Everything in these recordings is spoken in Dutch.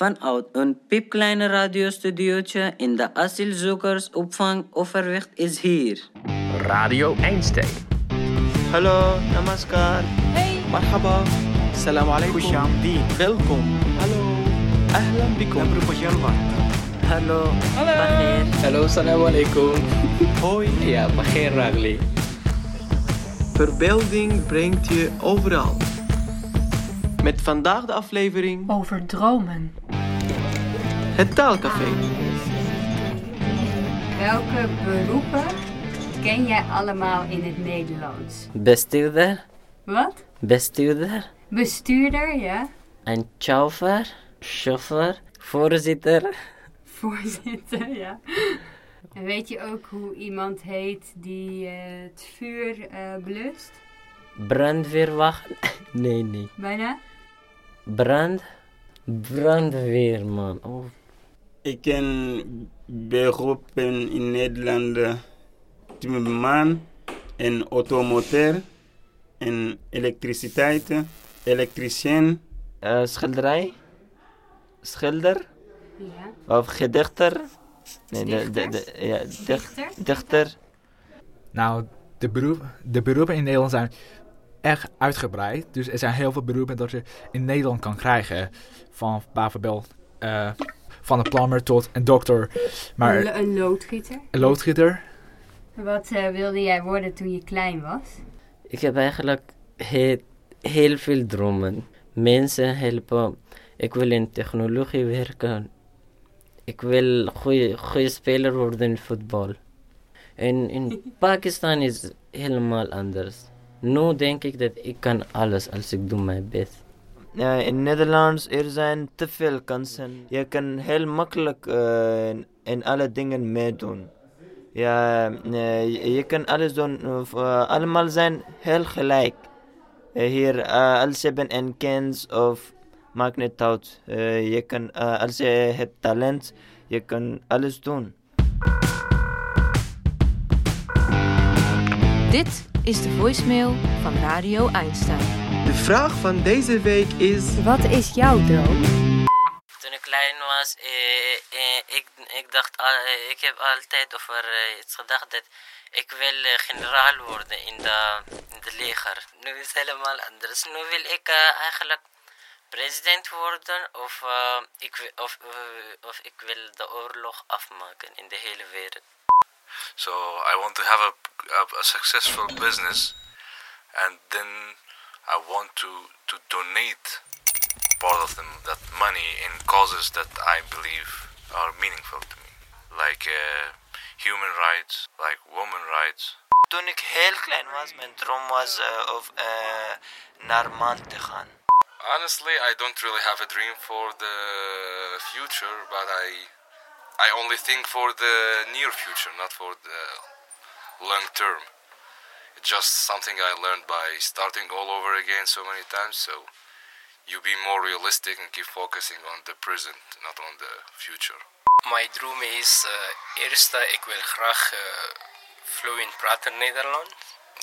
Vanuit een piepkleine radiostudiootje in de asielzoekersopvang Overwicht is hier. Radio Einstein. Hallo, namaskar. Hey. Marhaba. Salam alaikum. Welkom. Hallo. Ahlan bikum. Hallo. Hallo. Hallo, salam alaikum. Hoi. Ja, Bagheer Ragli. Verbeelding brengt je overal. Met vandaag de aflevering Over dromen. Het Taalcafé. Welke beroepen ken jij allemaal in het Nederlands? Bestuurder. Wat? Bestuurder. Bestuurder, ja. Een chauffeur. Chauffeur. Voorzitter. Voorzitter, ja. En weet je ook hoe iemand heet die eh, het vuur eh, blust? Brandweerwacht. Nee, nee. Bijna? Brand. Brandweerman. Oh. Ik ken beroepen in Nederland eh, timmerman en automoteur en elektriciteit, elektricien. Eh, schilderij. Schilder. Ja. Of gedichter. Nee, de, de, de, ja, dicht, Dichter? dichter. Nou, de, beroep, de beroepen in Nederland zijn echt uitgebreid. Dus er zijn heel veel beroepen dat je in Nederland kan krijgen. Van bijvoorbeeld eh, van een plumber tot een dokter. Maar Een, lo- een loodgieter? een loodgieter. Wat eh, wilde jij worden toen je klein was? Ik heb eigenlijk heel, heel veel dromen. Mensen helpen. Ik wil in technologie werken. Ik wil goede, goede speler worden in voetbal. En in Pakistan is helemaal anders. Nu denk ik dat ik kan alles als ik doe mijn best. Eh, in Nederlands er zijn te veel kansen. Je kan heel makkelijk eh, in- in alle dingen meedoen. Ja, eh, je- je kan alles doen. eh, allemaal zijn heel gelijk. Hier, als je bent een kind of maakt niet uit. Je kan, als je hebt talent, je kan alles doen. Dit is de voicemail van Radio Einstein. De vraag van deze week is... Wat is jouw droom? Toen ik klein was, eh, eh, ik, ik dacht, al- eh, ik heb altijd over eh, iets gedacht dat ik wil eh, generaal worden in de, in de leger. Nu is het helemaal anders. Nu wil ik eh, eigenlijk president worden of, eh, ik, of, of ik wil de oorlog afmaken in de hele wereld. So I want to have a, a, a successful business, and then I want to to donate part of them, that money in causes that I believe are meaningful to me, like uh, human rights, like women rights. Toen ik heel klein was, mijn droom was eh, of, eh, naar maan te gaan. Honestly, I don't really have a dream for the future, but I I only think for the near future, not for the long term. It's just something I learned by starting all over again so many times. So you be more realistic and keep focusing on the present, not on the future. My droom is uh, eerst, uh, ik wil graag uh, vloeiend praten Nederlands.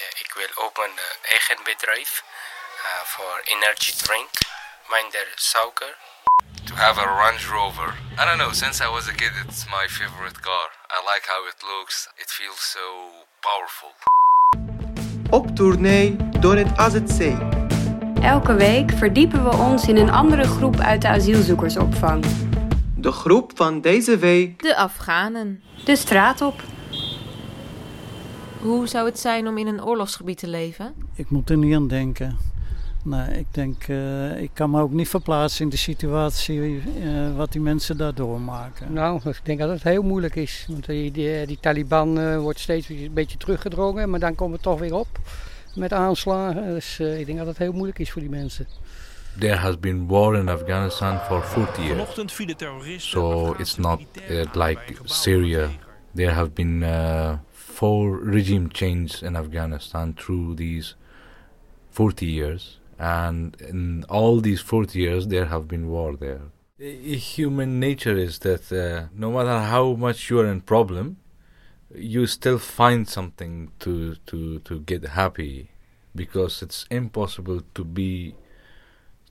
Uh, ik wil ook een uh, eigen bedrijf uh, voor energy drink, minder suiker. To have a Range Rover. I don't know, since I was a kid, it's my favorite car. I like how it looks, it feels so powerful. Op tournee door het AZC. Elke week verdiepen we ons in een andere groep uit de asielzoekersopvang. De groep van deze week. De Afghanen. De straat op. Hoe zou het zijn om in een oorlogsgebied te leven? Ik moet er niet aan denken. Nee, ik denk, uh, ik kan me ook niet verplaatsen in de situatie uh, wat die mensen daar doormaken. Nou, ik denk dat het heel moeilijk is. Want die, die, die Taliban uh, wordt steeds een beetje teruggedrongen, maar dan komen we toch weer op met aanslagen. Dus ik denk dat het heel moeilijk is voor die mensen. There has been war in Afghanistan for 40 years. Vanochtend vielen terroristen. So it's not like Syria. There have been four regime changes in Afghanistan through these 40 years. And in all these 40 years, there have been war there. Human nature is that uh, no matter how much you're in problem, you still find something to, to, to get happy because it's impossible to be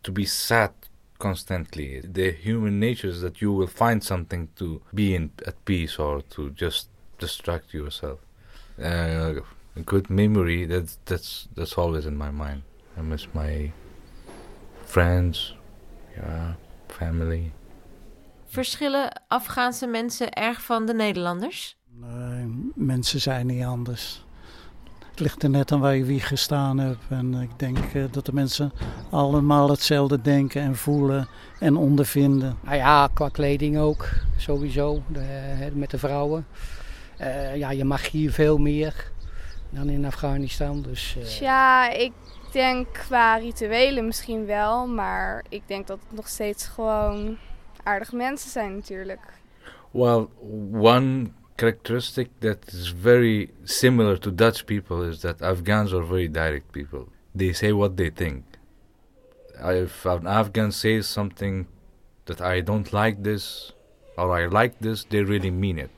to be sad constantly. The human nature is that you will find something to be in at peace or to just distract yourself. Uh, a good memory that's that's that's always in my mind. I miss my friends, yeah, family. Verschillen Afghaanse mensen erg van de Nederlanders? Nee, mensen zijn niet anders. Het ligt er net aan waar je wie gestaan hebt. En ik denk uh, dat de mensen allemaal hetzelfde denken en voelen en ondervinden. Nou ja, qua kleding ook, sowieso, de, met de vrouwen. Uh, ja, je mag hier veel meer dan in Afghanistan. Dus, uh... Ja, ik denk qua rituelen misschien wel. Maar ik denk dat het nog steeds gewoon aardige mensen zijn natuurlijk. Well, one characteristic that is very similar to Dutch people is that Afghans are very direct people. They say what they think. If an Afghan says something that I don't like this or I like this, they really mean it.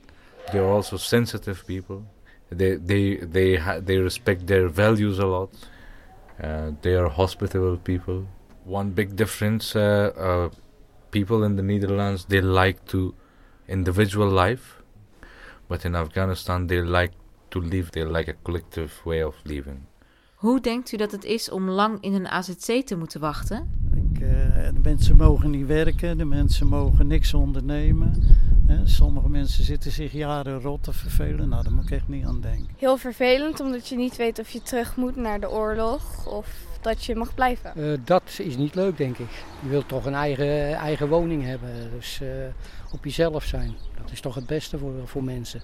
They're also sensitive people. They they they they respect their values a lot. Uh, they are hospitable people. One big difference: uh, uh, people in the Netherlands they like to individual life but in Afghanistan, they like to live, they like a collective way of living. Hoe denkt u dat het is om lang in een AZC te moeten wachten? Ik, uh, de mensen mogen niet werken, de mensen mogen niks ondernemen. Sommige mensen zitten zich jaren rot te vervelen. Nou, daar moet ik echt niet aan denken. Heel vervelend, omdat je niet weet of je terug moet naar de oorlog of dat je mag blijven. Uh, dat is niet leuk, denk ik. Je wilt toch een eigen, eigen woning hebben, dus uh, op jezelf zijn. Dat is toch het beste voor, voor mensen.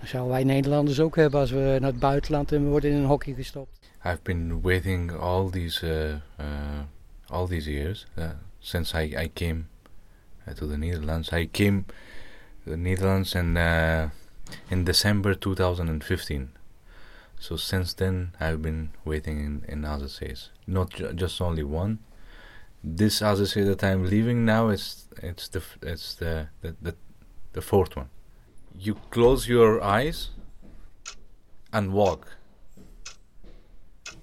Dat zouden wij Nederlanders ook hebben als we naar het buitenland en we worden in een hockey gestopt. I've been waiting all these uh, uh, all these years uh, since I, I came to the Netherlands. I came to the Netherlands in uh, in December 2015. So since then, I've been waiting in in AZCs. Not ju just only one. This AZC that I'm leaving now is it's the it's the the, the the fourth one. You close your eyes and walk. You,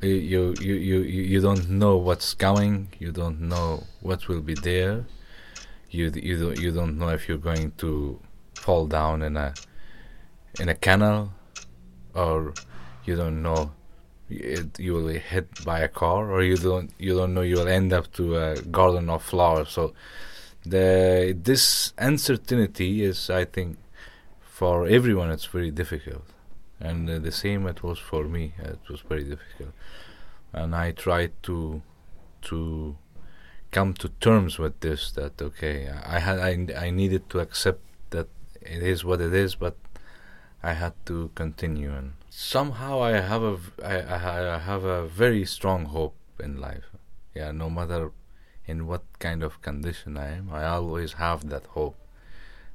you, you, you, you don't know what's coming, you don't know what will be there, you, you, don't, you don't know if you're going to fall down in a, in a canal or you don't know it, you will be hit by a car or you don't you don't know you will end up to a garden of flowers. So the this uncertainty is i think for everyone it's very difficult. And uh, the same it was for me. It was very difficult and i tried to to come to terms with this that okay i had i, I needed to accept that it is what it is but i had to continue and somehow i have a I, I have a very strong hope in life yeah no matter in what kind of condition I am. I always have that hope.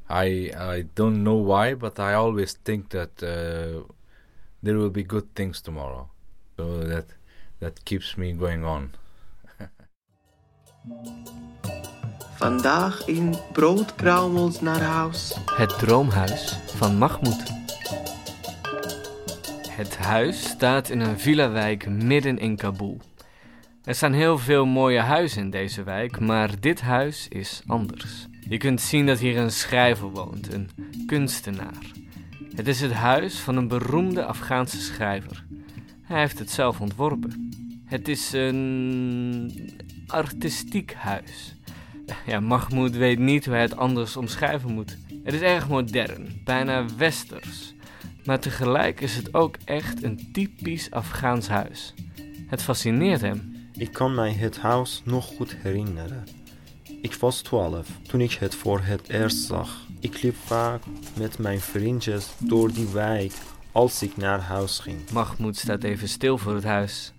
I I don't know why, but I always think that uh, there will be good things tomorrow. So that that keeps me going on. Vandaag in Broodkruimels naar huis. Het droomhuis van Mahmoud. Het huis staat in een villa-wijk midden in Kabul. Er staan heel veel mooie huizen in deze wijk, maar dit huis is anders. Je kunt zien dat hier een schrijver woont, een kunstenaar. Het is het huis van een beroemde Afghaanse schrijver. Hij heeft het zelf ontworpen. Het is een artistiek huis. Ja, Mahmoud weet niet hoe hij het anders omschrijven moet. Het is erg modern, bijna westers. Maar tegelijk is het ook echt een typisch Afghaans huis. Het fascineert hem. Ik kan mij het huis nog goed herinneren. Ik was twaalf toen ik het voor het eerst zag. Ik liep vaak met mijn vriendjes door die wijk als ik naar huis ging. Mahmoud staat even stil voor het huis.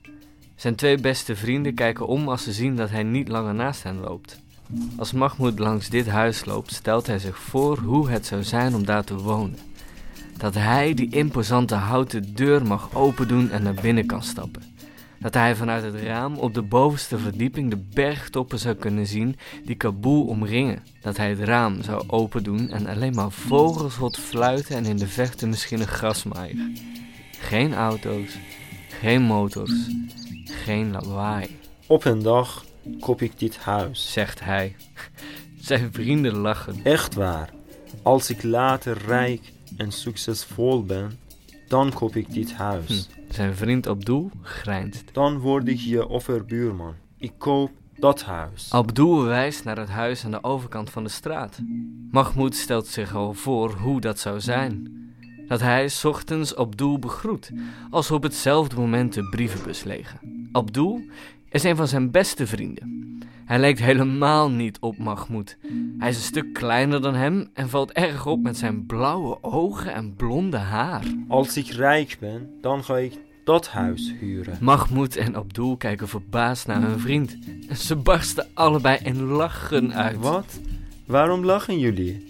Zijn twee beste vrienden kijken om als ze zien dat hij niet langer naast hen loopt. Als Mahmoud langs dit huis loopt, stelt hij zich voor hoe het zou zijn om daar te wonen. Dat hij die imposante houten deur mag opendoen en naar binnen kan stappen. Dat hij vanuit het raam op de bovenste verdieping de bergtoppen zou kunnen zien die Kabul omringen. Dat hij het raam zou opendoen en alleen maar vogels hoort fluiten en in de verte misschien een grasmaaier. Geen auto's, geen motors, geen lawaai. Op een dag koop ik dit huis. Zegt hij. Zijn vrienden lachen. Echt waar. Als ik later rijk en succesvol ben, dan koop ik dit huis. Hm. Zijn vriend Abdul grijnst. Dan word ik je overbuurman. Ik koop dat huis. Abdul wijst naar het huis aan de overkant van de straat. Mahmoud stelt zich al voor hoe dat zou zijn. Dat hij 's ochtends Abdul begroet, als op hetzelfde moment de brievenbus legen. Abdul is een van zijn beste vrienden. Hij lijkt helemaal niet op Mahmoud. Hij is een stuk kleiner dan hem en valt erg op met zijn blauwe ogen en blonde haar. Als ik rijk ben, dan ga ik dat huis huren. Mahmoud en Abdul kijken verbaasd naar hun vriend. En ze barsten allebei in lachen uit. Wat? Waarom lachen jullie?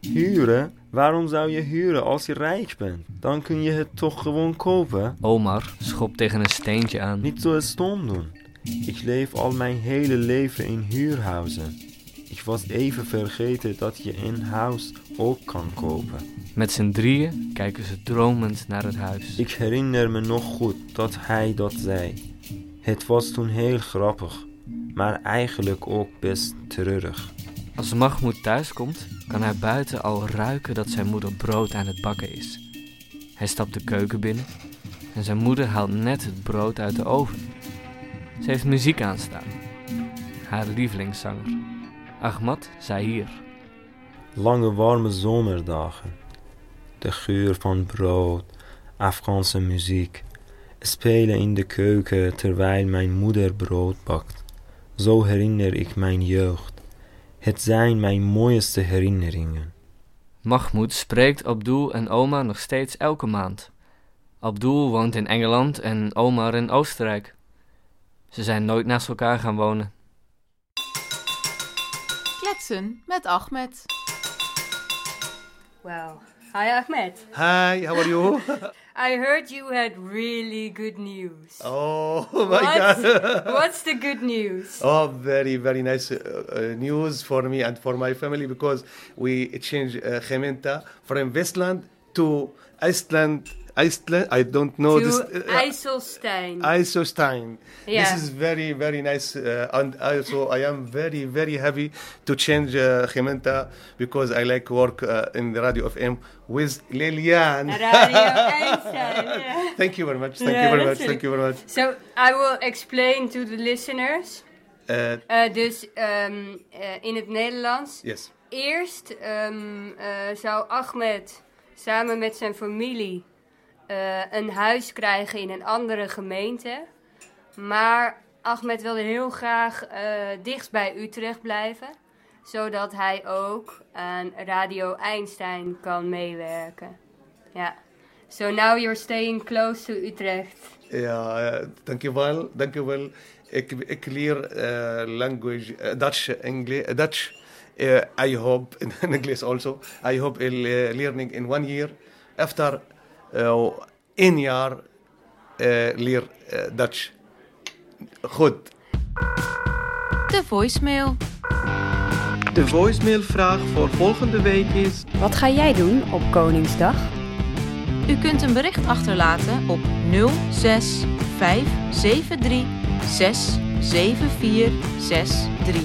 Huren? Waarom zou je huren als je rijk bent? Dan kun je het toch gewoon kopen? Omar schopt tegen een steentje aan. Niet zo stom doen. Ik leef al mijn hele leven in huurhuizen. Ik was even vergeten dat je een huis ook kan kopen. Met z'n drieën kijken ze dromend naar het huis. Ik herinner me nog goed dat hij dat zei. Het was toen heel grappig, maar eigenlijk ook best treurig. Als Mahmoud thuiskomt, kan hij buiten al ruiken dat zijn moeder brood aan het bakken is. Hij stapt de keuken binnen en zijn moeder haalt net het brood uit de oven. Ze heeft muziek aanstaan. Haar lievelingszanger, Ahmad Zahir. Lange warme zomerdagen. De geur van brood, Afghaanse muziek. Spelen in de keuken terwijl mijn moeder brood bakt. Zo herinner ik mijn jeugd. Het zijn mijn mooiste herinneringen. Mahmoud spreekt Abdul en Omar nog steeds elke maand. Abdul woont in Engeland en Omar in Oostenrijk. Ze zijn nooit naast elkaar gaan wonen. Kletsen met Ahmed. Wow. Hi Ahmed. Hi, how are you? I heard you had really good news. Oh, my What's- God. what's the good news? Oh, very, very nice uh, uh, news for me and for my family because we changed uh, Gementa from Westland to Iceland. Iceland, I don't know to this. uh, IJsselstein. Isostein. Yeah. This is very, very nice. Uh, and also, I am very, very happy to change uh, Gementa because I like work uh, in the Radio FM with Lilian. Radio Einstein, yeah. Thank you very much. Thank Yeah, you very much. Thank you very much. So I will explain to the listeners. Uh, dus ehm, eh, in het Nederlands. yes. Eerst eh, zou Ahmed samen met zijn familie eh, een huis krijgen in een andere gemeente. Maar Ahmed wilde heel graag eh, dichtst bij Utrecht blijven. Zodat hij ook aan Radio Einstein kan meewerken. Ja. So now you're staying close to Utrecht. Ja, eh, dankjewel, dankjewel. Ik, ik leer language, Dutch, English, Dutch. I hope in English also. I hope in, learning in one year. After uh, één jaar eh, leer eh, Dutch. Goed. De voicemail. De voicemailvraag voor volgende week is... Wat ga jij doen op Koningsdag? U kunt een bericht achterlaten op 06 573 67463.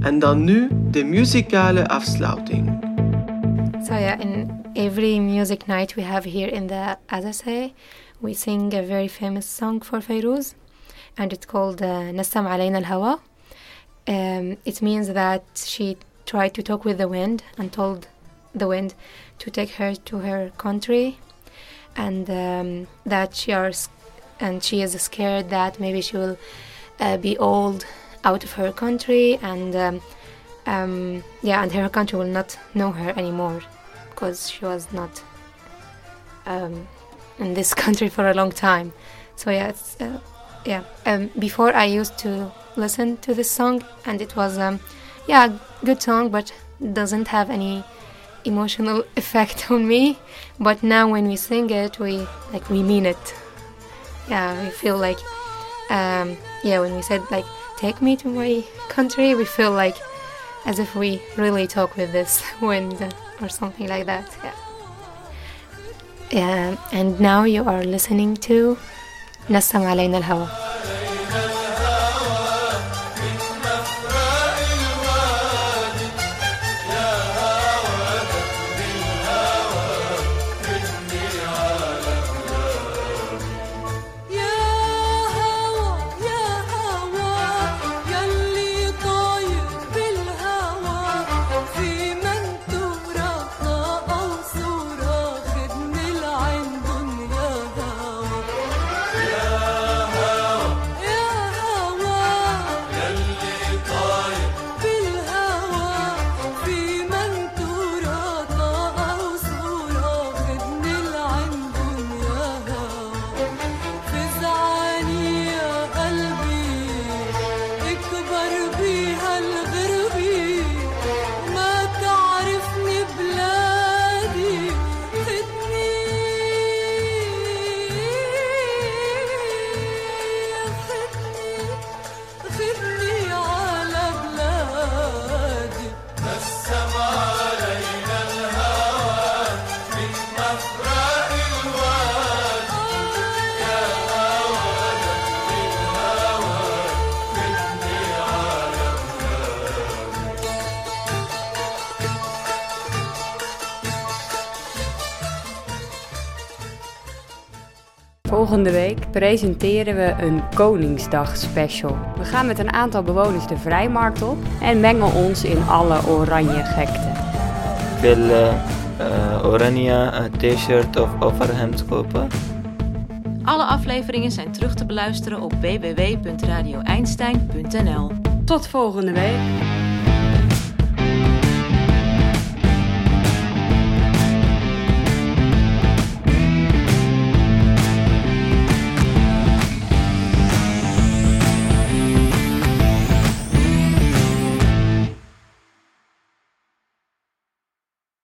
En dan nu de muzikale afsluiting. So yeah, in every music night we have here in the Azase, we sing a very famous song for Fairuz, and it's called uh, Nassam Alayna al-Hawa. Um, it means that she tried to talk with the wind and told the wind to take her to her country, and um, that she are and she is scared that maybe she will uh, be old out of her country and um, um, yeah, and her country will not know her anymore because she was not um, in this country for a long time. So yeah, uh, yeah. Um, before I used to listen to this song, and it was um, yeah, good song, but doesn't have any emotional effect on me. But now when we sing it, we like we mean it. Yeah, we feel like um, yeah, when we said like take me to my country, we feel like as if we really talk with this wind or something like that. Yeah. Yeah, and now you are listening to Nassam Alayna al-Hawa. Volgende week presenteren we een Koningsdag special. We gaan met een aantal bewoners de vrijmarkt op en mengen ons in alle oranje gekte. Ik wil uh, uh, oranje t-shirt of overhemd kopen. Alle afleveringen zijn terug te beluisteren op www.radioeinstein.nl. Tot volgende week.